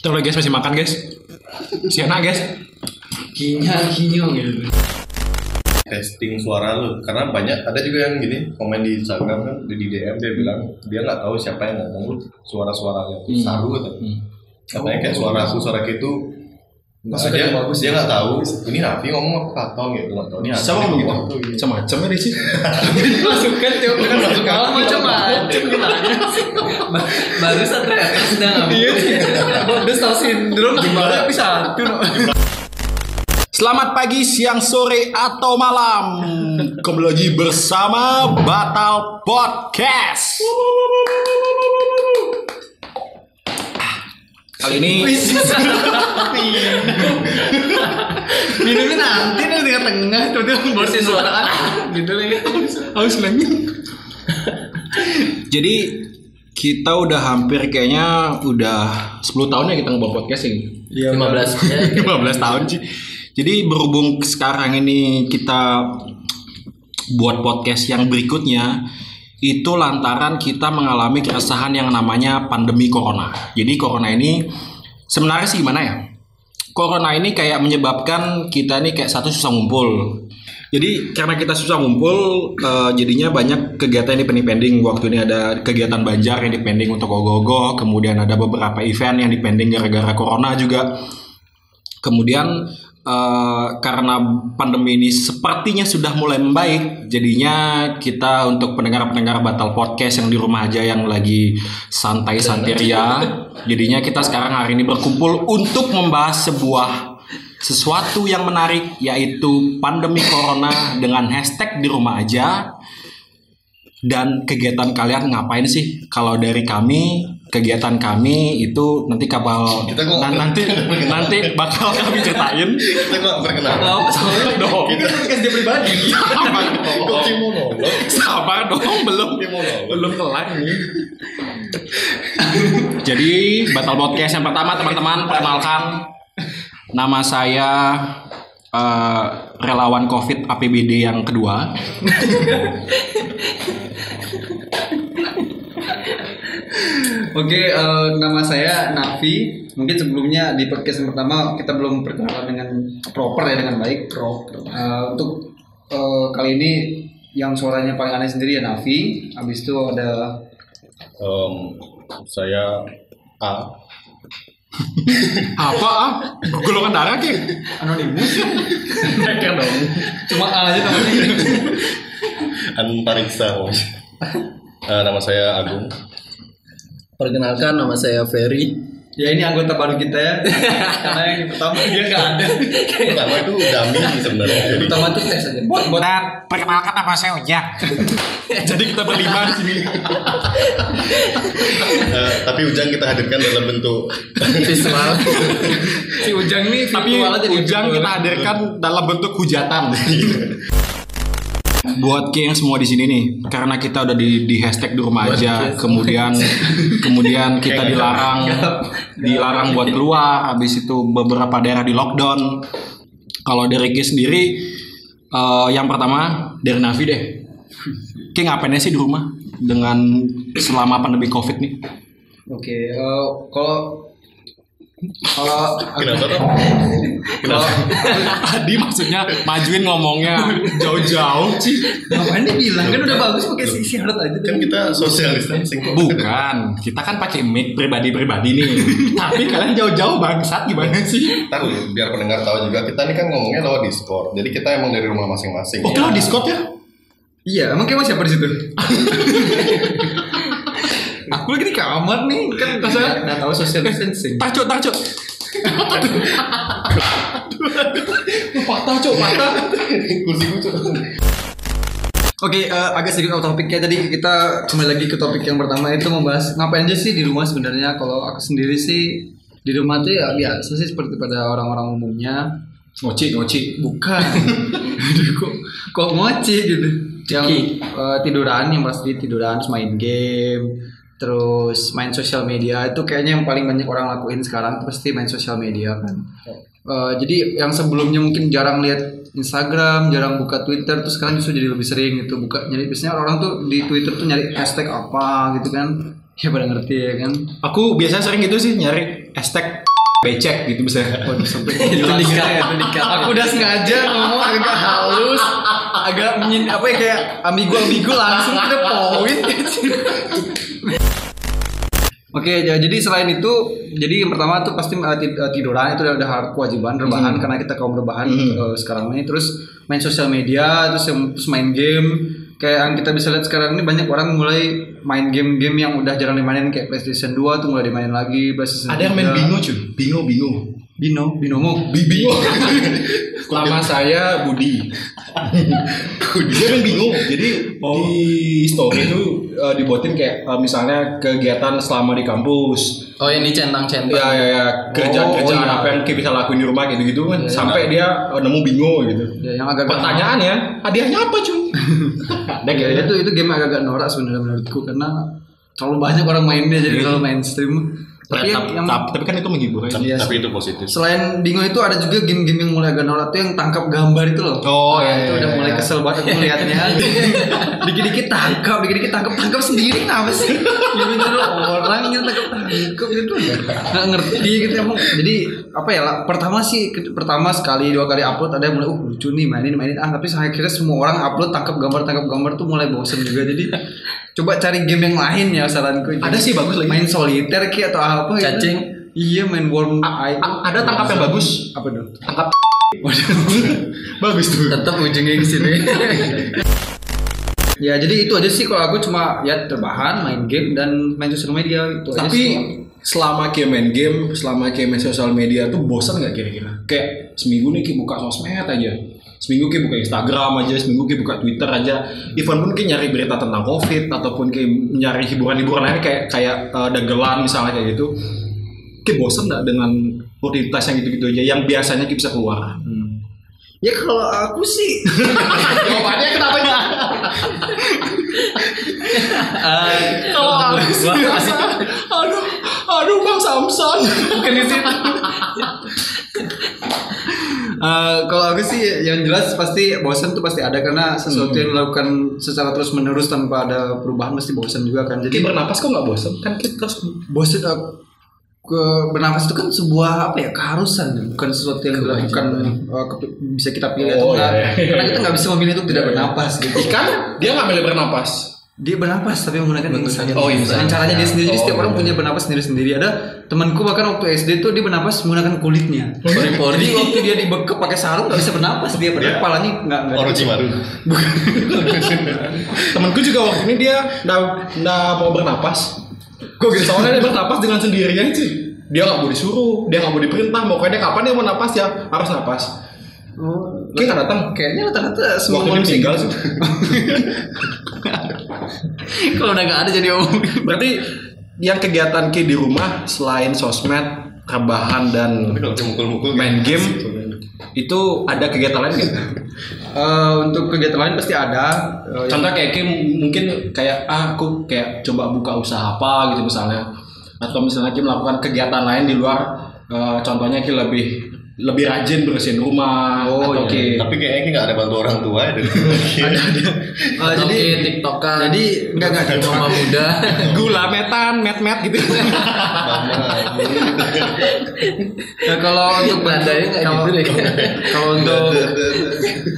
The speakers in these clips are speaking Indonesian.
Terus guys masih makan guys. Siana guys. Kinyal kinyo gitu. testing suara lu karena banyak ada juga yang gini komen di Instagram kan di DM dia bilang dia nggak tahu siapa yang ngomong suara-suaranya tuh Hmm. saru gitu. katanya kayak suara aku suara gitu Maksudnya dia, bagus. dia nggak tahu ini Nafi ngomong apa Katon gitu nggak tahu ini Siapa ngomong gitu. Macam-macam ya sih. Masukkan tuh. Kan masuk Kalau akal. macam-macam gimana sih? Ba- Baru satu ya sedang Iya. Udah tahu sindrom gimana bisa satu. Selamat pagi, siang, sore, atau malam. Kembali lagi bersama Batal Podcast. Kali ini Minumnya nanti nih di tengah tuh tuh bersihin suara gitu lagi. Haus lagi. Jadi kita udah hampir kayaknya udah 10 tahun ya kita ngebawa podcast ini. Iya 15 ya. 15 tahun sih. Jadi berhubung sekarang ini kita buat podcast yang berikutnya itu lantaran kita mengalami keresahan yang namanya pandemi corona. Jadi corona ini sebenarnya sih gimana ya? Corona ini kayak menyebabkan kita ini kayak satu susah ngumpul. Jadi karena kita susah ngumpul, eh, jadinya banyak kegiatan yang dipending-pending. Waktu ini ada kegiatan Banjar yang dipending untuk ogoh-ogoh, kemudian ada beberapa event yang dipending gara-gara corona juga. Kemudian eh, karena pandemi ini sepertinya sudah mulai membaik, jadinya kita untuk pendengar-pendengar batal podcast yang di rumah aja yang lagi santai-santai ria, jadinya kita sekarang hari ini berkumpul untuk membahas sebuah sesuatu yang menarik yaitu pandemi corona dengan hashtag di rumah aja dan kegiatan kalian ngapain sih? Kalau dari kami, kegiatan kami itu nanti kapal Kita kok- nan- nanti nanti bakal kami ceritain. kita nggak perkenalan Tahu soalnya dong. Kita podcast dia pribadi. Sabar kok dong. Sabar dong, belum belum kelar nih. Jadi batal podcast yang pertama teman-teman perkenalkan nama saya eh, relawan COVID APBD yang kedua. Oke, eh, nama saya Nafi. Mungkin sebelumnya di podcast yang pertama kita belum perkenalan dengan proper ya dengan baik. Eh, untuk eh, kali ini yang suaranya paling aneh sendiri ya Nafi. Habis itu ada Em, saya A Apa ah? Golongan darah ki? anonimus. Mereka dong. Cuma A aja namanya. Antariksa Eh, nama saya Agung Perkenalkan nama saya Ferry. Ya ini anggota baru kita ya. Karena yang pertama dia nggak ada. pertama itu Dami sebenarnya Yang pertama tuh tes aja. Buat buat perkenalkan nama saya Ujang. Jadi kita berlima di sini. eh, tapi Ujang kita hadirkan dalam bentuk Visual. si Ujang nih Tapi Ujang kita hadirkan dalam bentuk hujatan. Buat Ki yang semua di sini nih, karena kita udah di, di hashtag di rumah aja, kemudian kemudian kita dilarang dilarang buat keluar, habis itu beberapa daerah di lockdown. Kalau dari Ki sendiri, eh, yang pertama dari Navi deh, Ki ngapain aja sih di rumah dengan selama pandemi COVID nih? Oke, eh, kalau kalau kenapa tuh kalau Adi maksudnya majuin ngomongnya jauh-jauh sih. ngapain dia bilang kan udah bagus pakai si syarat aja kan kita social distancing kok Bukan, kita kan pakai mic pribadi-pribadi nih. Tapi kalian jauh-jauh bangsat gimana sih? Dulu, biar pendengar tahu juga kita ini kan ngomongnya lewat Discord. Jadi kita emang dari rumah masing-masing. Oh, kalau Discord ya? Iya, emang kayak siapa di situ? Aku lagi di kamar nih, kan saya nggak tahu social distancing. Tarcuk, tarcuk. patah, cok, patah. Kursi tuh. Oke, eh, agak sedikit out topic ya. Tadi kita kembali lagi ke topik yang pertama itu membahas ngapain aja sih di rumah sebenarnya. Kalau aku sendiri sih di rumah tuh ya biasa sih seperti pada orang-orang umumnya. Ngoci, ngoci. Bukan. Aduh, kok kok ngoci gitu. Yang eh, tiduran yang pasti tiduran terus main game terus main sosial media itu kayaknya yang paling banyak orang lakuin sekarang pasti main sosial media kan. Eh, jadi yang sebelumnya mungkin jarang lihat Instagram, jarang buka Twitter, terus sekarang justru jadi lebih sering gitu buka. Jadi biasanya orang tuh di Twitter tuh nyari hashtag apa gitu kan. Ya pada ngerti ya kan. Aku biasanya sering gitu sih nyari hashtag becek gitu misalnya. Waduh, sampai Itu gila. dikat, itu dikat. Aku udah sengaja ngomong agak halus, agak menyin apa ya kayak ambigu-ambigu langsung ke the point. Oke, ya, jadi selain itu, jadi yang pertama tuh pasti tid- uh, tiduran itu udah, udah hal kewajiban rebahan karena kita kaum rebahan uh, sekarang ini. Terus main sosial media, terus yang- terus main game. Kayak yang kita bisa lihat sekarang ini banyak orang mulai main game-game yang udah jarang dimainin kayak PlayStation 2 tuh mulai dimainin lagi, PlayStation Ada yang main 3. bingo cuy, bingo bingo. Bino, binomo. Bingo. Nama saya Budi. Dia main bingo. Jadi di story itu uh, dibuatin kayak uh, misalnya kegiatan selama di kampus. Oh ini centang-centang. Ya ya ya kerjaan Oh, kerjaan iya. apa yang kita bisa lakuin di rumah gitu gitu kan Iya, sampai dia uh, nemu bingo gitu. Ya, yang agak Pertanyaannya hadiahnya apa cuy? Ada Ya, itu itu game agak-agak norak sebenarnya menurutku karena terlalu banyak orang mainnya jadi terlalu mainstream. Tapi yang, tapi, yang tapi, tapi kan itu menghibur aja. Tapi, Iya tapi itu positif. selain bingo itu ada juga game-game yang mulai agak norak tuh yang tangkap gambar itu loh. Oh, Nah, iya, itu iya, udah iya. mulai kesel banget aku melihatnya. dikit-dikit tangkap, dikit-dikit tangkap, tangkap sendiri kenapa sih? Gitu dulu orang yang tangkap tangkap gitu nggak ngerti gitu emang. Jadi apa ya lah? Pertama sih pertama sekali dua kali upload ada yang mulai uh lucu nih mainin mainin ah tapi saya kira semua orang upload tangkap gambar tangkap gambar tuh mulai bosen juga jadi coba cari game yang lain ya saranku. Ada sih bagus lagi. main soliter kayak atau apa gitu. Cacing. Iya main worm. A- ada tangkap yang bagus. Apa dong? Tangkap. bagus tuh. Tetap ujungnya ke sini. Ya jadi itu aja sih kalau aku cuma ya terbahan main game dan main sosial media itu aja Tapi sih. Selama kayak main game, selama kayak main sosial media tuh bosan nggak kira-kira? Kayak seminggu nih kayak buka sosmed aja. Seminggu kayak buka Instagram aja, seminggu kayak buka Twitter aja. Even pun kayak nyari berita tentang COVID ataupun kayak nyari hiburan-hiburan lain kayak kayak uh, dagelan misalnya kayak gitu. Kayak bosan nggak dengan rutinitas yang gitu-gitu aja yang biasanya kita bisa keluar. ya kalau aku sih Jawabannya kenapa Kalau aku sih biasa, aduh, aduh Bang Samson. bukan di situ. Eh, kalau aku sih yang jelas pasti bosan tuh pasti ada karena sesuatu yang dilakukan secara terus menerus tanpa ada perubahan pasti bosan juga kan. Jadi bernapas kok nggak bosan? Kan kita terus bosan eh, ke bernafas itu kan sebuah apa ya keharusan bukan sesuatu yang dilakukan ke- bisa kita pilih Oh, atau enggak iya, iya. karena kita nggak bisa memilih untuk tidak bernapas gitu ikan dia nggak boleh bernapas. Dia bernapas tapi menggunakan insan Oh, insan. Dan caranya dia sendiri Oh, setiap orang iya. punya bernapas sendiri sendiri ada temanku bahkan waktu SD tuh dia bernapas menggunakan kulitnya jadi waktu dia dibekep pakai sarung nggak bisa bernapas dia padahal Dia- kepalanya nggak nggak Orochimaru. Temanku juga waktu ini dia nggak nggak mau bernapas. Kok gitu? Soalnya dia bernapas dengan sendirinya sih. Dia nggak mau disuruh, dia nggak mau diperintah. Mau dia kapan dia mau napas ya harus napas. Oh, Kayak nggak datang. kayaknya rata-rata semua manusia meninggal gitu. sih. kalau udah nggak ada jadi om Berarti yang kegiatan Ki di rumah selain sosmed, rebahan dan Tapi kalau dia mukul-mukul main game asik sebenarnya. itu ada kegiatan lain nggak? Eh, untuk kegiatan lain pasti ada yang- Contoh kayak Kim mungkin kayak ah aku kayak coba buka usaha apa gitu misalnya atau misalnya Kim melakukan kegiatan lain di luar eh, contohnya Kim lebih lebih rajin bersihin rumah Oh, atau iya. Tapi kayaknya nggak ada bantu orang tua ya ada ada Atau jadi tiktokan. jadi enggak enggak Di rumah muda. gula metan met met gitu Nah, kalau untuk bantu Nadanya nggak kalau gitu deh. kalau untuk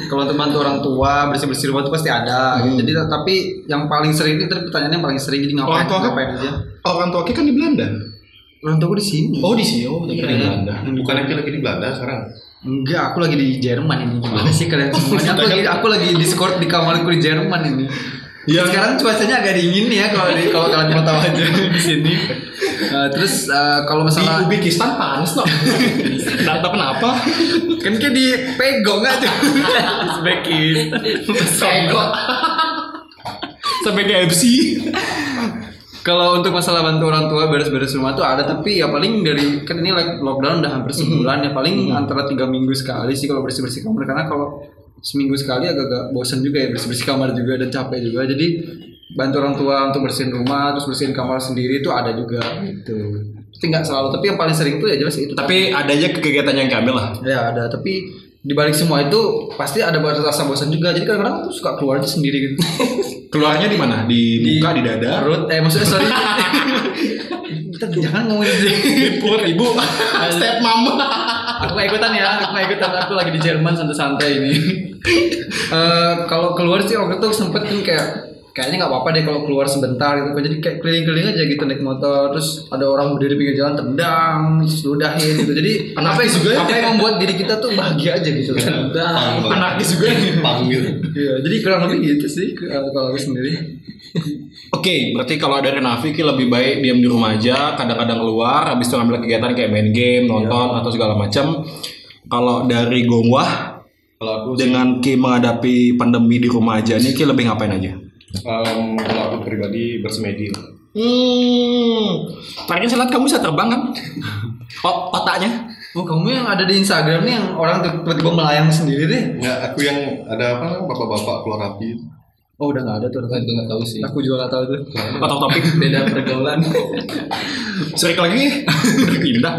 kalau untuk bantu orang tua bersih bersih rumah itu pasti ada. Hmm. Jadi tapi yang paling sering itu pertanyaannya yang paling sering jadi ngapain Orang tua ngapain aja. orang tua Ki kan di Belanda Orang tua di sini. oh di sini oh di Iya. Belanda Bukan yang lagi di Belanda sekarang. Enggak, aku lagi di Jerman ini. Gimana sih kalian semuanya? Aku lagi aku lagi di Discord di kamarku di Jerman ini. Iya. Sekarang cuacanya agak dingin ya kalau di kalau kalian mau tahu aja di sini. Eh, terus eh, kalau di masalah Uzbekistan panas loh nggak tahu kenapa kan kayak di pegong aja. Uzbekistan. Pegong. sampai KFC Kalau untuk masalah bantu orang tua beres-beres rumah tuh ada tapi ya paling dari kan ini like lockdown udah hampir sebulan ya paling antara tiga minggu sekali sih kalau bersih-bersih kamar karena kalau seminggu sekali agak-agak bosan juga ya bersih-bersih kamar juga dan capek juga. Jadi bantu orang tua untuk bersihin rumah terus bersihin kamar sendiri itu ada juga. Gitu. Tapi nggak selalu tapi yang paling sering tuh ya jelas itu. Tapi ada aja kegiatan yang kami lah. Ya ada. Tapi di balik semua itu pasti ada rasa bosan juga jadi kadang-kadang tuh suka keluar aja sendiri gitu Keluarnya di mana? Di muka, di dada? perut eh maksudnya sorry kita jangan ngomongin di Di perut ibu. Step mama. aku nggak ikutan ya aku nggak ikutan aku lagi di Jerman santai-santai ini Eh, kalau keluar sih waktu itu sempet kan kayak kayaknya nggak apa-apa deh kalau keluar sebentar gitu jadi kayak keliling-keliling aja gitu naik motor terus ada orang berdiri pinggir jalan tendang terus ludahin gitu jadi apa yang juga ya? apa yang membuat diri kita tuh bahagia aja gitu tendang Anarkis juga. Panggil. Iya, jadi kurang lebih gitu sih kalau kalau aku sendiri. Oke, berarti kalau dari Nafi Ki lebih baik diam di rumah aja, kadang-kadang keluar, habis itu ngambil kegiatan kayak main game, nonton atau segala macam. Kalau dari Gongwah Kalau aku sih, dengan Ki menghadapi pandemi di rumah aja nih Ki lebih ngapain aja? Em, kalau aku pribadi bersemedi. Hmm, terakhir saya lihat kamu bisa terbang kan? Oh, otaknya? Oh, kamu yang ada di Instagram nih yang orang tiba-tiba melayang sendiri deh. Nggak, aku yang ada apa bapak-bapak keluar api. Oh, udah nggak ada tuh. Itu nggak tahu sih. Aku juga nggak tahu tuh. Atau topik Beda pergaulan. serik lagi? Pindah.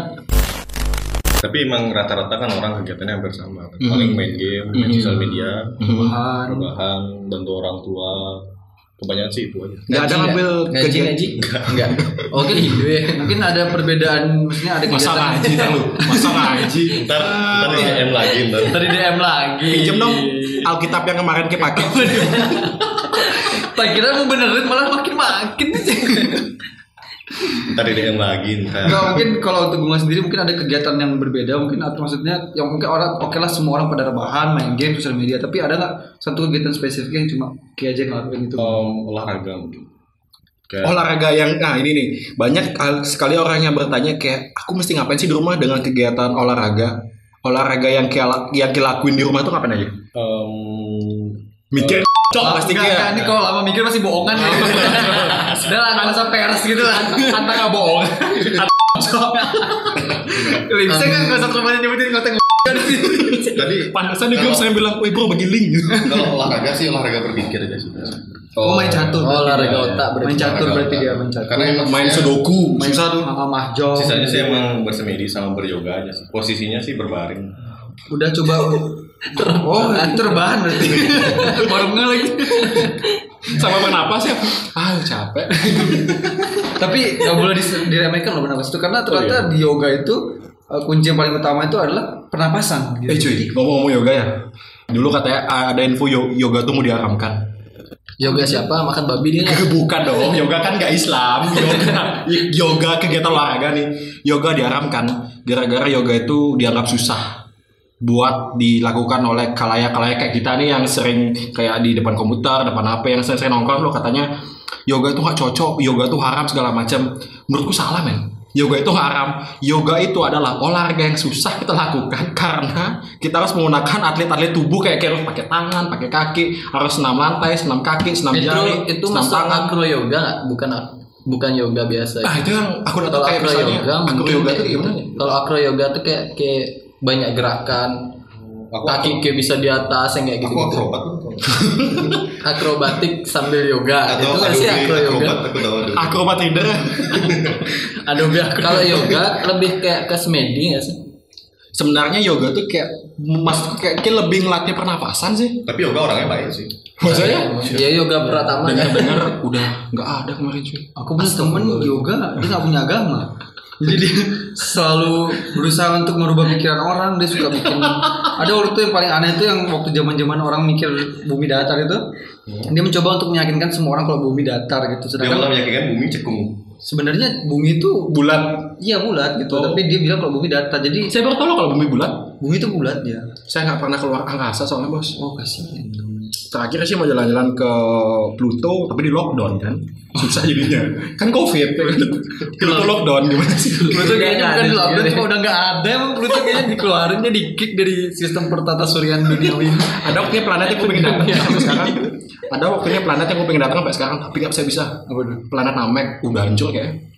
Tapi emang rata-rata kan orang kegiatannya hampir sama. Mhm. Paling main game, main Mhm. sosial media, Bahan. rebahan, bantu orang tua. Kebanyakan sih itu aja. Nggak ada ngambil kegiatan. ngaji. Enggak. Oke, gitu ya. Mungkin ada perbedaan, maksudnya ada Masa kegiatan. ngaji lu? Masa ngaji? Ntar, ntar di DM lagi ntar. Tadi DM lagi. Pinjem dong Alkitab yang kemarin Ki pakai. Tak kira mau benerin malah makin makin. Ntar DM lagi ntar. Enggak mungkin kalau untuk gue sendiri mungkin ada kegiatan yang berbeda. Mungkin atau maksudnya yang mungkin orang oke lah semua orang pada rebahan main game sosial media. Tapi ada nggak satu kegiatan spesifik yang cuma kayak aja ngelakuin itu Em, olahraga mungkin. Kayak olahraga yang nah ini nih. Banyak kal- sekali orang yang bertanya kayak aku mesti ngapain sih di rumah dengan kegiatan olahraga? Olahraga yang kayak yang dilakuin di rumah tuh ngapain aja? Em, mikir cok pasti Enggak, kayak enggak, ini kalau lama mikir masih bohongan Sudah lah, nggak usah pers gitu lah. kata nggak bohong Bisa kan nggak usah terlalu nyebutin kota tadi pantesan di grup saya bilang wih bro bagi link kalau olahraga sih olahraga berpikir aja sih. Oh, main catur. Oh, olahraga otak berarti. Main catur berarti dia main catur. Karena emang main sudoku main susah tuh sama mahjong. Sisanya sih emang bersemedi sama beryoga aja sih. Posisinya sih berbaring. Udah coba Oh, itu rebahan berarti. Baru lagi. sama bernapas ya ah capek Tapi nggak boleh diremehkan loh bernapas itu karena ternyata di yoga itu eh, kunci yang paling utama itu adalah pernapasan. gitu. eh cuy ngomong-ngomong yoga ya dulu katanya ada info yo- yoga tuh mau diharamkan Yoga siapa? Makan babi dia. bukan dong yoga kan gak Islam yoga yoga kegiatan olahraga nih yoga diharamkan gara-gara yoga itu dianggap susah buat dilakukan oleh kalayak-kalayak kayak kita nih yang sering kayak di depan komputer depan HP yang sering-sering nongkrong lo katanya yoga itu gak cocok yoga itu haram segala macam menurutku salah men yoga itu haram yoga itu adalah olahraga yang susah kita lakukan karena kita harus menggunakan atlet-atlet tubuh kayak kayak harus pakai tangan pakai kaki harus senam lantai senam kaki senam Itu jari itu senam tangan acro yoga? Bukan bukan yoga biasa. Ah itu yang aku udah tahu kayak misalnya yoga mungkin yoga tuh gimana ya? Kalau acro yoga tuh kayak kayak banyak gerakan. Aku Kaki kayak bisa di atas yang kayak gitu-gitu. akrobat. Akrobatik sambil yoga. Atau itu nggak sih Adobe yoga? akrobat Adobe. Adobe acro. Kalau yoga lebih kayak ke semedi nggak sih? sebenarnya yoga tuh kayak maksudku kayak, kayak lebih ngelatih pernapasan sih Tapi yoga orangnya baik sih. maksudnya Ya yoga pratama. dengar-dengar udah nggak ada kemarin cuy Aku punya temen yoga, dia nggak punya agama. Jadi dia selalu berusaha untuk merubah pikiran orang. Dia suka bikin. Ada waktu itu yang paling aneh itu yang waktu zaman zaman orang mikir bumi datar itu, dia mencoba untuk meyakinkan semua orang kalau bumi datar gitu. Dia malah Sedangkan meyakinkan bumi cekung. sebenarnya bumi itu bulat iya bulat gitu, Oh. tapi dia bilang kalau bumi datar. Jadi saya baru tahu kalau bumi bulat bumi itu bulat ya. saya nggak pernah keluar angkasa soalnya bos Oh kasihan. Terakhir sih mau jalan-jalan ke Pluto tapi di lockdown kan? Susah jadinya. Kan covid ya kan? Pluto lockdown gimana sih? Pluto kayaknya bukan di lockdown, Ada. cuma udah nggak ada. Emang Pluto kayaknya dikeluarinnya di kick dari sistem pertata suryaan duniawi. ada waktunya planet yang gue pengen datang sampai sekarang. Ada waktunya planet yang gue pengen datang sampai sekarang tapi nggak bisa bisa. Planet Namek udah hancur kayak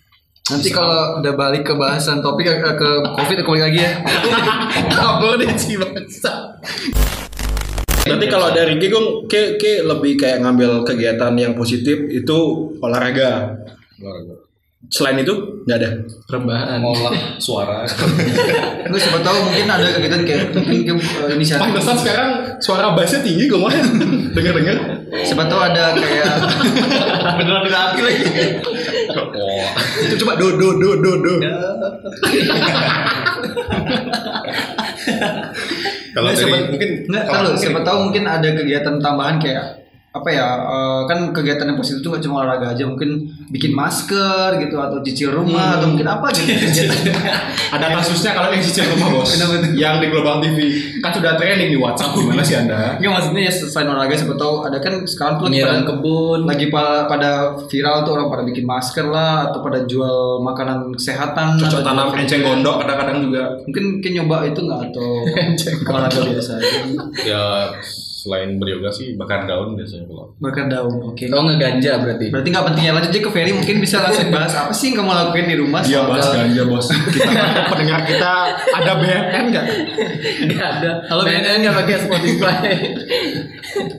Nanti kalau udah balik ke bahasan topik ke, ke covid aku balik lagi ya. kabel deh sih bangsa Berarti kalau dari Gigung, ke, ke lebih kayak ngambil kegiatan yang positif itu olahraga. Olahraga. Selain itu nggak ada. Rebahan. Ngolah suara. Lu siapa tahu mungkin ada kegiatan kayak mungkin uh, inisiatif. Pantesan sekarang suara bassnya tinggi gue mah. Dengar dengar. Siapa tahu ada kayak beneran dilatih lagi. Wah. Itu coba do do do do do. Kalau dari mungkin Nggak, tahu, siapa tahu mungkin ada kegiatan tambahan kayak apa ya eh, kan kegiatan yang positif itu nggak cuma olahraga aja mungkin bikin masker gitu atau cicil rumah atau mungkin apa gitu. Ada kasusnya kalau yang cicil rumah bos. Kenapa? Yang di Global TV kan sudah training di WhatsApp gimana sih anda? Enggak maksudnya ya selain olahraga siapa tahu ada kan sekarang tuh pada, kebun. lagi pa- pada viral tuh orang pada bikin masker lah atau pada jual makanan kesehatan Cocok tanam enceng gondok kadang-kadang juga. mungkin mungkin nyoba itu nggak atau olahraga biasa ya selain beryoga sih bakar daun biasanya kalau bakar daun oke Oh ngeganja berarti. berarti nggak pentingnya lanjut aja ke Ferry mungkin bisa langsung bahas apa sih yang kamu lakuin di rumah Iya bahas ganja bos. Kita pendengar kita ada BNN nggak? Gak ada. Kalau BNN nggak pakai Spotify.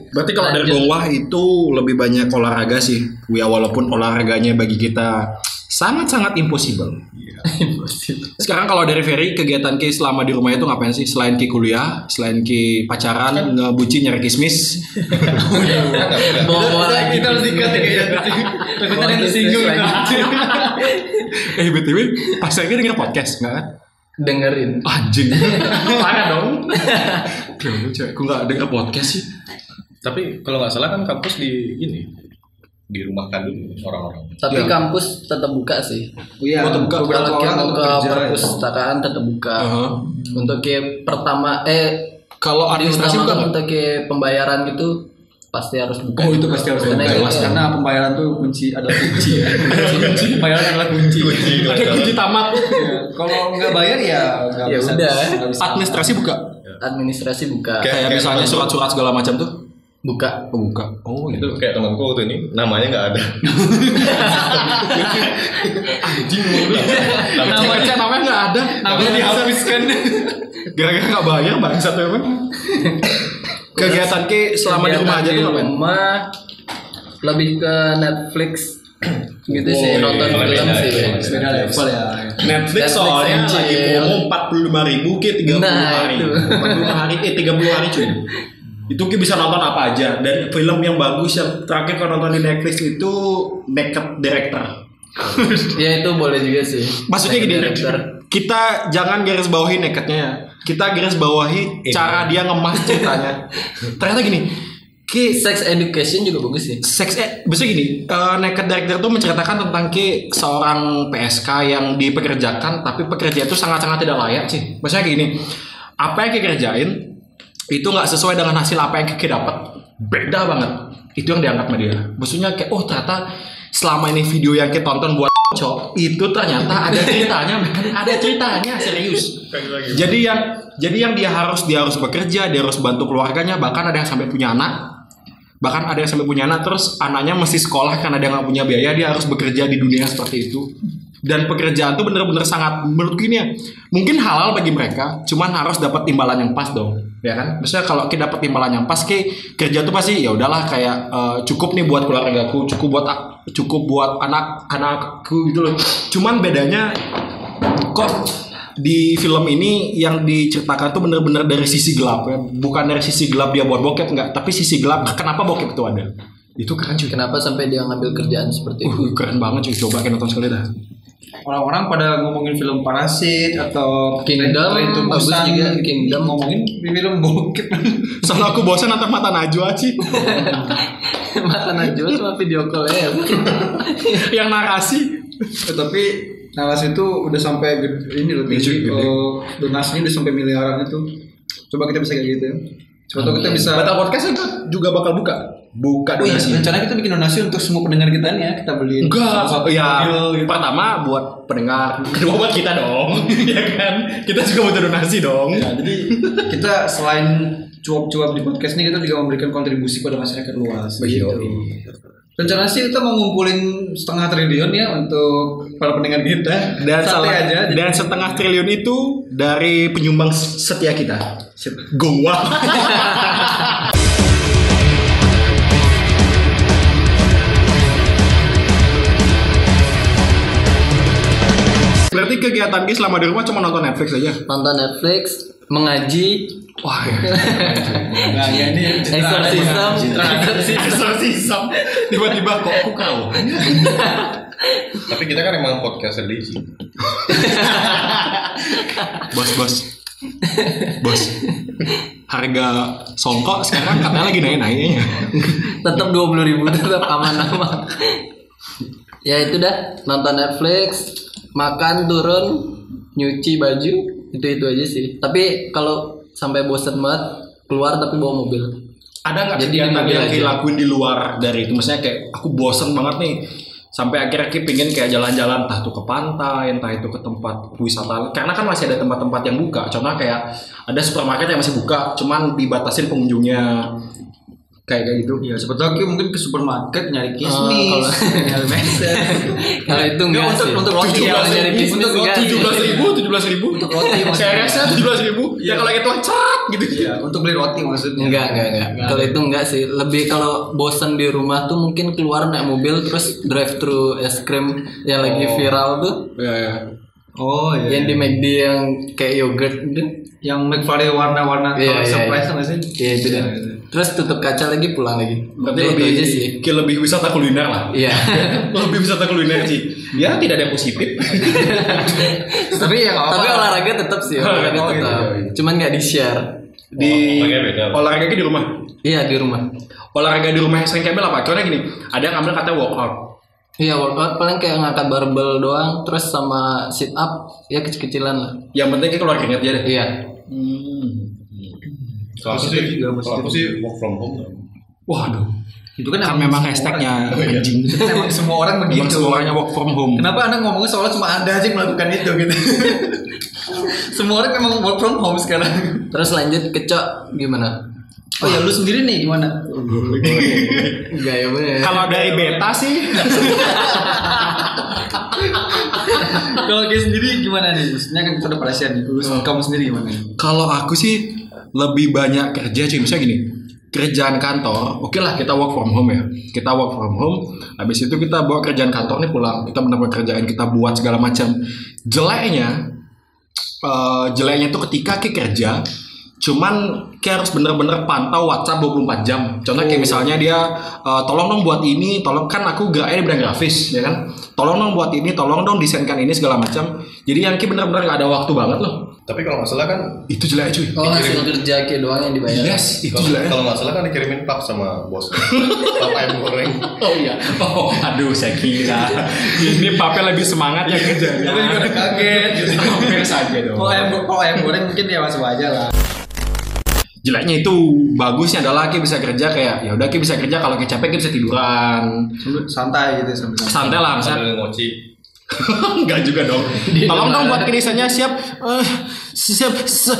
Berarti kalau dari Lanjut. Bung Wah itu lebih banyak olahraga sih. Ya walaupun olahraganya bagi kita sangat-sangat impossible. Sekarang kalau dari Ferry kegiatan Ki selama di rumah itu ngapain sih? Selain Ki kuliah, selain Ki pacaran, ngebucin nyari kismis. Bawa lagi. kita harus dikat ya kayaknya takutnya yang tersinggung eh btw, pas lagi denger podcast nggak kan? dengerin. Anjing, parah dong. Gimana cewekku nggak denger podcast sih? tapi kalau nggak salah kan kampus di ini dirumahkan dulu orang-orang Tapi Ya. kampus tetap buka sih. iya Oh, terbuka. beberapa Kalau kita mau untuk ke ya. perpustakaan tetap buka. Uh-huh. Untuk ke pertama eh Kalau administrasi nggak? untuk ke pembayaran gitu pasti harus buka. Oh itu pasti harus Karena dibuka, itu- Mas. karena pembayaran tuh kunci adalah kunci ya. kunci pembayaran adalah kunci. Ada kunci tamat. Ya, Kalau nggak bayar ya nggak Ya bisa. udah. bisa. Administrasi buka. administrasi buka. Kayak- Kayak misalnya surat-surat segala macam tuh. Buka. Oh, buka. Oh, itu kayak temanku waktu ini namanya nggak ada Anjing namanya namanya nggak ada. Namanya dihapuskan. Gara-gara nggak bayar bangsat tuh emang. Kegiatan Ki selama di rumah aja tuh ngapain? rumah lebih ke Netflix gitu sih nonton iya, film beda, sih. iya. Beda level ya. Netflix soalnya lagi promo empat puluh lima ribu Ki tiga puluh Nah, hari. Empat puluh hari eh tiga puluh hari cuy. Itu Ki bisa nonton apa aja dan film yang bagus yang terakhir kalau nonton di Netflix itu Naked Director. Ya itu boleh juga sih. Maksudnya gini, Director. kita jangan garis bawahi nakednya ya. Kita garis bawahi Ini. cara dia ngemas ceritanya. Ternyata gini, Ki Sex education juga bagus sih. Sex eh maksudnya gini, eh, Naked Director itu menceritakan tentang Ki seorang PSK yang dipekerjakan tapi pekerja itu sangat-sangat tidak layak sih. Maksudnya kayak gini, apa yang Ki kerjain itu nggak sesuai dengan hasil apa yang Ki dapat. Beda banget. Itu yang dianggap sama dia. Maksudnya kayak oh ternyata selama ini video yang Ki tonton buat cok itu ternyata ada ceritanya, ada ceritanya serius. Jadi yang jadi yang dia harus dia harus bekerja, dia harus bantu keluarganya, bahkan ada yang sampai punya anak bahkan ada yang sampai punya anak terus anaknya mesti sekolah karena dia nggak punya biaya dia harus bekerja di dunia seperti itu dan pekerjaan tuh bener-bener sangat menurut gini ya mungkin halal bagi mereka cuman harus dapat imbalan yang pas dong ya kan? Misalnya kalau kita dapat imbalan yang pas kayak kerja tuh pasti ya udahlah kayak eh, cukup nih buat keluargaku cukup buat cukup buat anak anakku gitu loh. Cuman bedanya kok di film ini yang diceritakan tuh bener-bener dari sisi gelap ya. Bukan dari sisi gelap dia buat bokep enggak tapi sisi gelap kenapa bokep itu ada? Itu keren cuy. Kenapa sampai dia ngambil kerjaan seperti itu? uh, keren banget cuy. Coba kita nonton sekali dah Orang-orang pada ngomongin film Parasit atau Kingdom, to bagus juga, Kingdom. ngomongin film bokep. soalnya aku bosan nonton mata najwa sih Mata Najwa cuma video call ya. yang narasi Eh, tapi narasi itu udah sampai ini loh Iya, tinggi. Oh, donasinya udah sampai miliaran itu. Coba kita bisa kayak gitu ya. Coba kita bisa. Batal podcast itu juga bakal buka buka Oh iya, donasi rencana kita bikin donasi untuk semua pendengar kita nih ya. Kita beli Enggak, satu ya mobil gitu. pertama buat pendengar, kedua buat kita dong, ya kan? Kita juga butuh donasi dong. Ya, jadi kita selain cuap-cuap di podcast ini kita juga memberikan kontribusi pada masyarakat luas. Iya, Gitu. Rencana sih kita mau ngumpulin setengah triliun ya untuk para pendengar kita. Dan salah, aja. jadi- dan setengah triliun itu dari penyumbang setia kita. Gua. kegiatan Ki selama di rumah cuma nonton Netflix aja. Nonton Netflix, mengaji, Wah, ya. Nah, ya ini exorcism. Exorcism. Tiba-tiba kok aku kau. Tapi kita kan emang podcast religi. Bos, bos. Bos. Harga songkok sekarang katanya lagi naik-naiknya. tetap dua puluh ribu tetap aman-aman ya itu dah nonton Netflix makan turun nyuci baju itu itu aja sih tapi kalau sampai bosen banget keluar tapi bawa mobil Ada nggak kegiatan yang Ki aja. lakuin di luar dari itu? Maksudnya kayak aku bosen banget nih. Sampai akhirnya Ki pengen kayak jalan-jalan entah itu ke pantai, entah itu ke tempat wisata. Karena kan masih ada tempat-tempat yang buka. Contoh kayak ada supermarket yang masih buka, cuman dibatasin pengunjungnya. Kayak kayak gitu. Ya sebetulnya Ki mungkin ke supermarket nyari kalau- kismis, nyari meser. kalau itu enggak untuk sih untuk roti ya, nyari bisnis untuk roti. Tujuh belas ribu, tujuh belas ribu. Untuk roti maksudnya. CRS-nya tujuh belas ribu. Ya kalau itu cat gitu. Iya, untuk beli roti maksudnya. Enggak, enggak, enggak. Kalau itu enggak sih. Lebih kalau bosan di rumah tuh mungkin keluar naik mobil terus drive thru es krim yang lagi viral tuh. Ya, ya. Oh iya. Yang di McD yang kayak yogurt gitu. yang McFlurry warna-warna Iya, kalau iya, surprise iya. sama sih. Iya itu deh. Terus tutup kaca lagi pulang lagi. Berarti Udah, lebih aja sih. Ki lebih wisata kuliner lah. Iya. lebih wisata kuliner sih. Ya tidak ada yang positif. Tapi ya nggak Tapi olahraga tetap sih, olahraga Oh, tetap. iya, iya. Cuman nggak di share. di olahraga di rumah. Iya di rumah. Olahraga di rumah yang sering kabel apa? Contohnya gini, ada yang ngambil kata workout. Iya workout paling kayak ngangkat barbel doang, terus sama sit up ya kecil-kecilan lah. Yang penting kita keluar keringat aja deh. Iya. Kalau aku sih, kalau aku sih work from home. Waduh. Itu kan, Kan memang hashtagnya anjing. Emang semua orang Memang begitu. semua orangnya work from home. Kenapa anda ngomongnya soalnya cuma anda aja yang melakukan itu gitu? semua orang memang work from home sekarang. Terus lanjut ke Cok gimana? Oh ya lu sendiri nih gimana? Enggak ya bener. Kalau dari beta sih, Kalau kayak sendiri gimana nih? Maksudnya kan kita udah pada share nih. Lu kamu sendiri gimana? kalau aku sih lebih banyak kerja cuy. Misalnya gini, kerjaan kantor, oke lah kita work from home ya. Kita work from home, habis itu kita bawa kerjaan kantor nih pulang. Kita benar-benar kerjaan kita buat segala macam. Jeleknya, eh, jeleknya itu ketika kita kerja, cuman kayak harus bener-bener pantau WhatsApp 24 jam. Contoh kayak misalnya dia eh, tolong dong buat ini, tolong kan aku geraknya di bidang grafis, ya kan? Tolong dong buat ini, tolong dong desainkan ini segala macam. Jadi yang kayak bener-beber nggak ada waktu banget loh. Tapi kalau nggak salah kan, Itu jelek cuy. Oh hasil kerja kayak doang yang dibayar. Yes, itu kalau jelek. kalau nggak salah kan dikirimin pap sama bos. pap ayam goreng. Oh iya. Oh, aduh saya kira ini papel lebih semangat ya kerjanya. Aku juga kaget. Hampir saja dong. Kalau ayam kalau ayam goreng mungkin ya masuk aja lah. Jeleknya itu bagusnya adalah kita bisa kerja kayak ya udah kita bisa kerja kalau kita capek kita bisa tiduran. Santai gitu sambil santai. Lah misalnya. Sambil ngoci. Enggak juga dong. Tolong dong buat kirisannya siap. Eh, siap.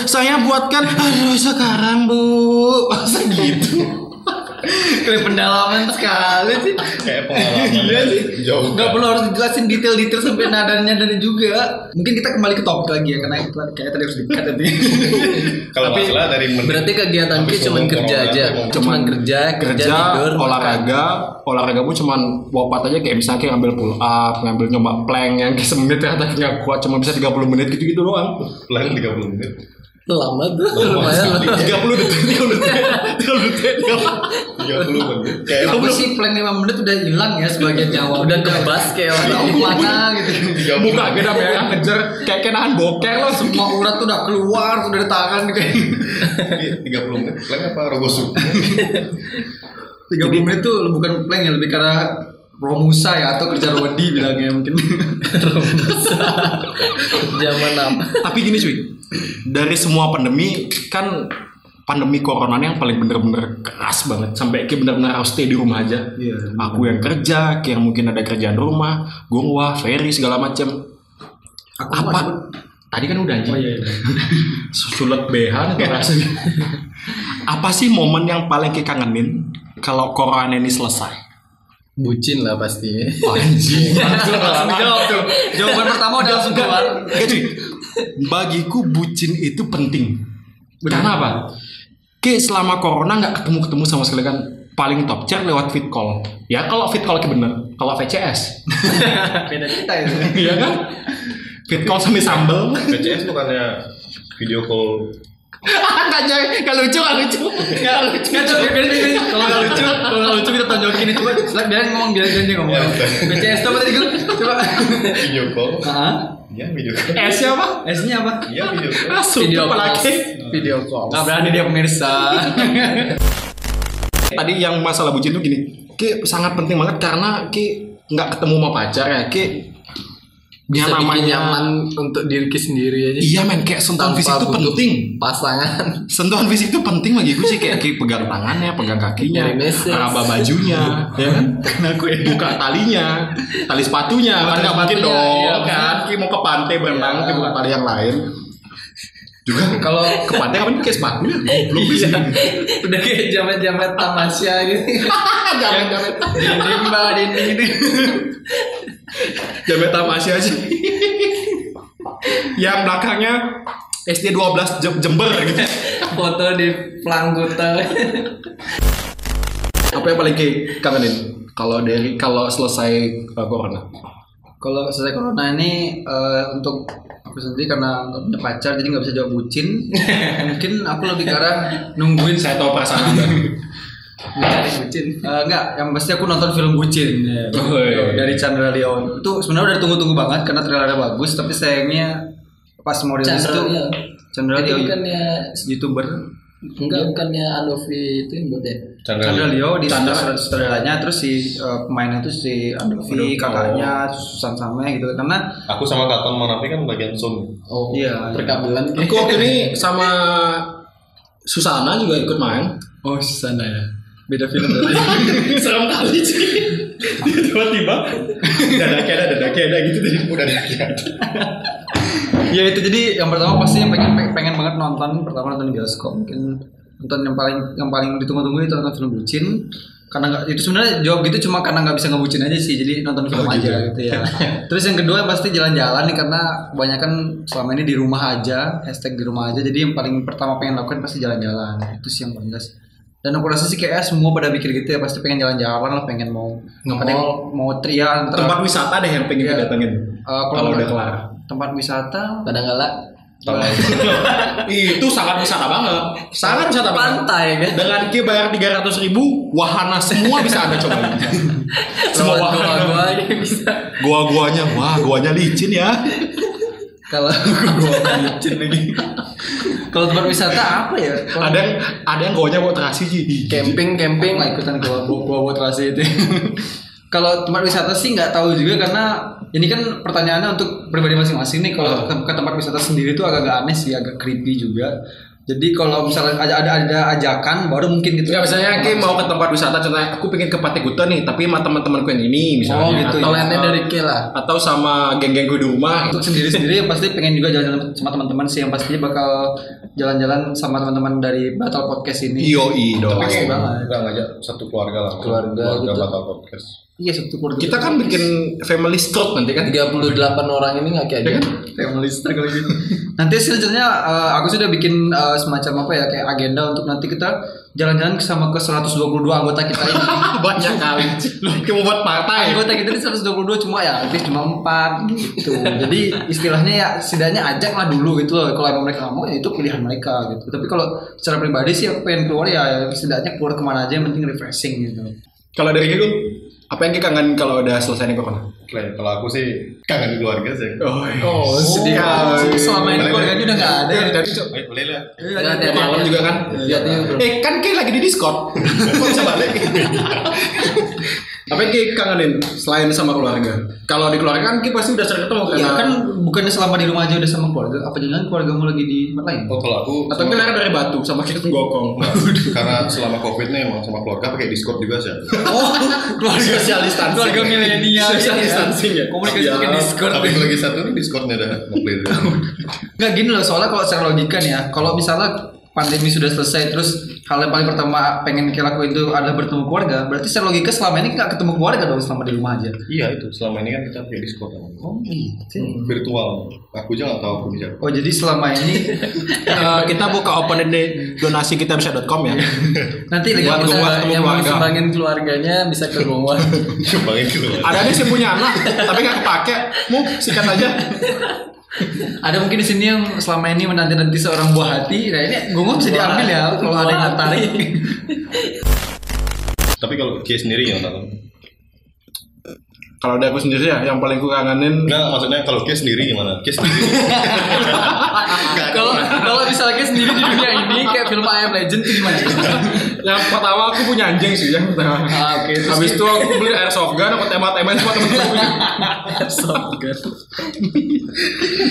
Saya buatkan. Aduh sekarang bu. Masa gitu. Kayak pendalaman sekali sih. Kayak pengalaman. Iya sih. Jauh. Nggak perlu harus dijelasin detail-detail sampai nadanya dan juga. Mungkin kita kembali ke topik lagi ya karena kita kayak tadi harus dikat tadi. Kalau nggak salah dari menit. Berarti kegiatan kita cuman ngomong kerja aja. Cuman kerja, kerja, kerja, tidur, olahraga, olahraga pun cuman wopat aja kayak misalnya kayak ngambil pull up, ngambil nyoba plank yang kayak semenit ya tapi nggak kuat cuma bisa 30 menit gitu-gitu doang. Plan 30 menit. Lama tuh, lumayan lah. 30 detik, 30 detik, 30 detik. 30 menit. Kayak Aku sih plan 5 menit udah hilang ya sebagian nyawa. Udah kebas kayak orang. Mana gitu. 30 Buka beda ya ngejar kayak kayak nahan boker loh. Semua urat tuh udah keluar, tuh dari tangan kayak. Iya, 30 menit. Plan apa rogosu? 30 menit tuh bukan plank ya, lebih karena Romusa ya atau kerja Rodi bilangnya mungkin. Zaman apa? Tapi gini cuy, dari semua pandemi kan pandemi corona yang paling bener-bener keras banget sampai kayak bener-bener harus stay di rumah aja. Iya. Aku yang kerja, kayak yang mungkin ada kerjaan rumah, gua Ferry segala macam. Aku Apa? Tadi kan udah anjing. Oh iya. iya. Sulet behan kerasa. Apa sih momen yang paling kita kangenin kalau corona ini selesai? Bucin lah pasti. Anjing. Tuh. Jawaban pertama udah langsung keluar. Bagiku bucin itu penting. Karena apa? Kayak selama corona nggak ketemu-ketemu sama sekali kan paling top chat lewat fit call. Ya kalau fit call bener, kalau VCS. Beda cerita itu. Iya kan? Fit call sambil sambel. PCS bukannya video call Enggak jadi, enggak lucu, enggak lucu. Enggak lucu. Enggak gini. Kalau enggak lucu, kalau enggak lucu kita tonjokin ini coba. Selek biarin ngomong biarin dia ngomong. Ya, oke. BCS coba tadi gue coba. video call Heeh. iya video call Eh siapa? S-nya apa? iya video call Masuk Video apa call. lagi? Video call. Enggak berani dia pemirsa. Tadi yang masalah bucin tuh gini, Ki sangat penting banget karena Ki nggak ketemu sama pacar ya, Ki Bisa bikin namanya nyaman untuk diri kita sendiri aja. Iya men, kayak sentuhan fisik itu penting. Pasangan. Sentuhan fisik itu penting bagi gue sih kayak Ki pegang tangannya, pegang kakinya, raba bajunya, ya kan? Karena gue buka talinya, tali sepatunya, kan nggak mungkin dong, iya, kan? Ki mau ke pantai berenang, Iya. Ki buka tali yang lain. Juga Kalau ke pantai kapan pakai sepatu? Belum bisa. udah kayak jamet-jamet tamasya gitu. Jangan jangan. Dinding dinding. Jamet Asia aja. yang belakangnya SD 12 Jem- Jember gitu. Foto di pelangkutan. Apa yang paling kangenin kalau dari kalau selesai uh, corona? Kalau selesai corona ini eh, untuk aku sendiri karena nggak punya pacar jadi nggak bisa jawab bucin. Mungkin aku lebih ke arah nungguin Saya tahu perasaan Mencari bucin. Eh, enggak, yang pasti aku nonton film bucin ya. Oh, iya. dari Chandra Leon. Itu sebenarnya udah tunggu-tunggu banget karena trailernya bagus, tapi sayangnya pas mau rilis Chandra tuh Leo. Chandra Itu Leo bukannya youtuber enggak bukannya Andovi itu yang buat ya? Chandra Chandra Leo. Di Chandra. sutradara- sutradaranya terus si eh, pemainnya itu si Andovi, Aduh. kakaknya, Susan Sameh gitu. Karena aku sama Katon Manafi kan bagian Zoom Oh, Iya, perkabelan. Aku waktu ini sama Susana juga ikut main. oh sana ya. Beda film tadi. Serem kali sih. Tiba-tiba dada keda dada keda gitu tadi. udah dilihat ya itu jadi yang pertama pasti yang pengen pengen banget nonton pertama nonton di bioskop mungkin nonton yang paling yang paling ditunggu-tunggu itu nonton film bucin karena nggak itu sebenarnya jawab gitu cuma karena nggak bisa ngebucin aja sih jadi nonton film Oh, gitu aja ya. gitu ya terus yang kedua pasti jalan-jalan nih karena banyak kan selama ini di rumah aja hashtag di rumah aja jadi yang paling pertama pengen lakukan pasti jalan-jalan itu sih yang paling jelas dan aku rasa sih kayak semua pada mikir gitu ya pasti pengen jalan-jalan lah pengen mau ada yang mau tria antara Tempat wisata deh yang pengen Iya. didatengin. eh, Kalau udah kelar. tempat wisata Kadang kala Itu sangat wisata banget. Sangat wisata banget. pantai kan. Dengan Ki bayar 300 ribu, wahana semua bisa Anda coba. semua wahana. gua-gua aja bisa. Gua-guanya, wah guanya licin ya. Kalau gua lagi. Kalau tempat wisata apa ya? Kalau Ada yang ada yang guanya buat terasi sih. Camping, camping. nggak ikutan gua gua, gua buat rasa itu. Kalau tempat wisata sih nggak tahu juga karena ini kan pertanyaannya untuk pribadi masing-masing nih. Kalau ke, ke tempat wisata sendiri itu agak-agak aneh sih agak creepy juga jadi kalau misalnya ada ada, ada ajakan baru mungkin gitu Ya misalnya Ki mau ke tempat wisata contohnya aku pengen ke Pantai Kuta nih, tapi sama teman-temanku yang ini misalnya. Oh, gitu. Atau, Plannya dari K lah. atau sama geng-gengku di rumah. untuk sendiri-sendiri pasti pengen juga jalan-jalan sama teman-teman sih yang pastinya bakal jalan-jalan sama teman-teman dari Battle Podcast ini Iyo dong. Pasti banget. nggak ngajak satu keluarga lah Keluarga keluarga gitu. batal podcast iya satu keluarga Kita kan bikin family stroke nanti kan. 38 orang ini nggak kayak Ya kan? family star kalau gitu. Nanti selanjutnya eh, aku sudah bikin eh, semacam apa ya kayak agenda untuk nanti kita jalan-jalan sama ke 122 anggota kita ini. Banyak kali. Lu mau buat partai. anggota kita ini 122 cuma ya aktif cuma 4 gitu. Jadi istilahnya ya setidaknya ajak lah dulu gitu loh. Kalau emang mereka nggak mau ya itu pilihan mereka gitu. Tapi kalau secara pribadi sih aku pengen keluar ya setidaknya keluar ke mana aja yang penting refreshing gitu. Kalau dari Ki, apa yang kangen kalau udah selesai nih corona? Kalau aku sih kangen keluarga sih Oh, Oh, sedih kali. Selama ini keluarganya udah nggak ada. Dari tadi Cok. Boleh lah Nggak ada malam juga kan? Ini bro. Eh kan Ki lagi di Discord. Kok bisa balik? Apa yang Ki kangenin selain sama keluarga? Kalau di keluarga kan Ki pasti udah sering ketemu Iya karena kan bukannya selama di rumah aja udah sama keluarga. Apa jangan keluargamu lagi di tempat lain? oh kalau aku atau Ki lahir dari batu sama kita gokong. karena selama covid nih emang sama keluarga pakai discord juga sih Oh, keluarga Social distancing. Keluarga milenial. Social ya. distancing ya? Komunikasi Ya. pakai Discord. tapi lagi satu nih discordnya dah nge-play dulu. Nggak gini loh, soalnya kalau secara logika nih ya, kalau misalnya pandemi sudah selesai terus hal yang paling pertama pengen kita lakuin itu adalah bertemu keluarga, berarti secara logika selama ini nggak ketemu keluarga dong selama di rumah aja. iya itu selama ini kan kita pakai discord Oh gitu. virtual aku aja nggak tahu aku bisa Oh jadi selama ini Eh, kita buka open di donasi kita bisa.com ya. nanti lagi yang mau keluarga. sumbangin keluarganya bisa ke rumah. kembangin keluar Ada nih sih punya anak, tapi nggak kepake. Mu sikat aja. Ada mungkin di sini yang selama ini menanti-nanti seorang buah hati. Nah ini gue bisa diambil ya kalau ada yang tertarik. Tapi kalau Kia sendiri yang nonton? Kalau dari aku sendiri ya, yang paling ku kangenin Enggak, maksudnya kalau Kia sendiri gimana? Kia sendiri. Kalau kalau misalnya sendiri di dunia ini kayak film I Am Legend itu gimana? yang pertama aku punya anjing sih yang pertama. Ah, oke, terus Habis itu aku beli airsoft gun, aku tembak-tembakin semua temen aku.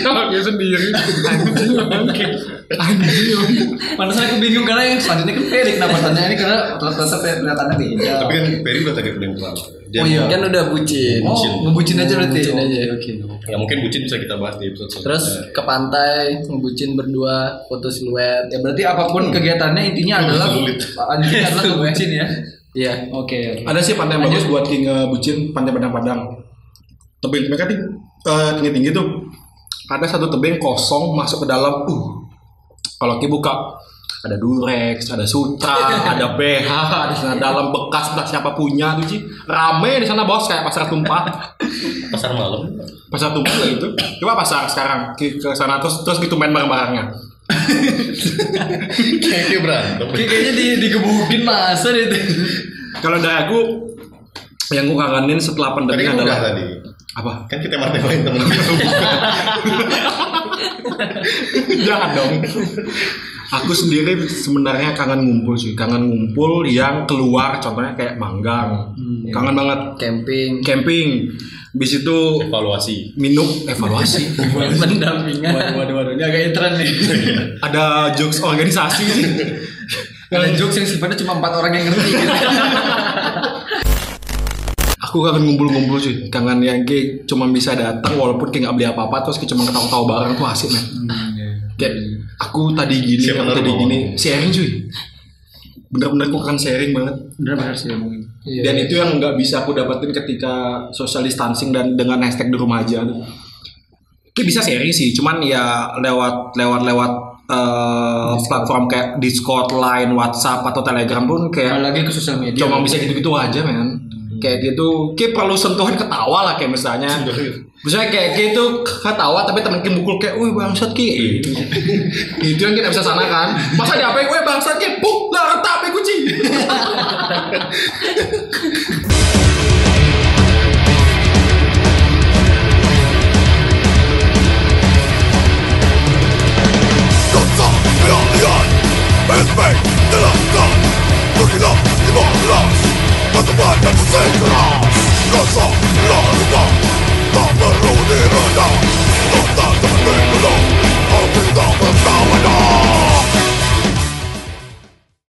Kalau dia sendiri, anjing anjing. Anjing. Pantesan aku bingung karena yang selanjutnya kan Ferry kenapa tanya ini karena ternyata kelihatannya beda. Tapi kan Perry udah tadi yang pertama. Dia Oh, iya. Kan udah bucin. Oh, ngebucin aja berarti. Ngebucin aja. Oke. Ya mungkin bucin bisa kita bahas di episode Terus selanjutnya. ke pantai, ngebucin berdua, foto siluet. Ya berarti apa pun kegiatannya intinya adalah Sulit. intinya adalah ngebucin ya. Iya. Oke. Ada sih pantai yang bagus buat king eh, bucin, pantai Padang Padang. Tebing mereka tinggi, tinggi tinggi tuh. Ada satu tebing kosong masuk ke dalam. Uh, kalau kita buka ada durex, ada sutra, ada BH, ada sana dalam bekas entah siapa punya tuh sih. Rame di sana bos kayak pasar tumpah. pasar malam. Pasar tumpah lah itu. Coba pasar sekarang ke ke sana terus terus gitu main barang-barangnya. Kayaknya berantem. Kayak- Kayaknya di digebukin masa deh itu. Kalau dari aku yang gue kangenin setelah Tadi pandemi udah adalah tadi. apa? Kan kita martabain temen kita. Jangan dong. Aku sendiri sebenarnya kangen ngumpul sih, kangen ngumpul yang keluar, contohnya kayak manggang, kangen banget Camping. camping, bis itu Evaluasi. minum evaluasi, Pendampingan. Waduh, waduh, waduh. Ini agak intern nih. ada jokes organisasi sih. Ada jokes yang sifatnya cuma empat orang yang ngerti gitu. Aku kangen ngumpul-ngumpul sih, kangen yang kayak cuma bisa datang walaupun kayak nggak beli apa-apa terus kayak cuma ketawa-tawa bareng tuh asik men. Kayak aku tadi gini, Siapa aku tadi gini, sharing cuy. Bener-bener aku kan sharing banget. Benar-benar sih ngomongin. Dan itu yang nggak bisa aku dapetin ketika social distancing dan dengan hashtag di rumah aja. Kayak bisa sharing sih, cuman ya lewat lewat lewat eh, platform kayak Discord, Line, WhatsApp atau Telegram pun kayak lagi ke sosial media. cuma bisa gitu-gitu aja men. Kayak gitu, kayak perlu sentuhan ketawa lah kayak misalnya. Misalnya kayak gitu ketawa tapi temen kita mukul kayak, wih bangsat ki. itu yang kita bisa sana kan. Masa di apa? Wih bangsat ki, puk lah reta apa kunci. Gotta beyond the eye ma domanda non sentirà Non so la verità, the verrò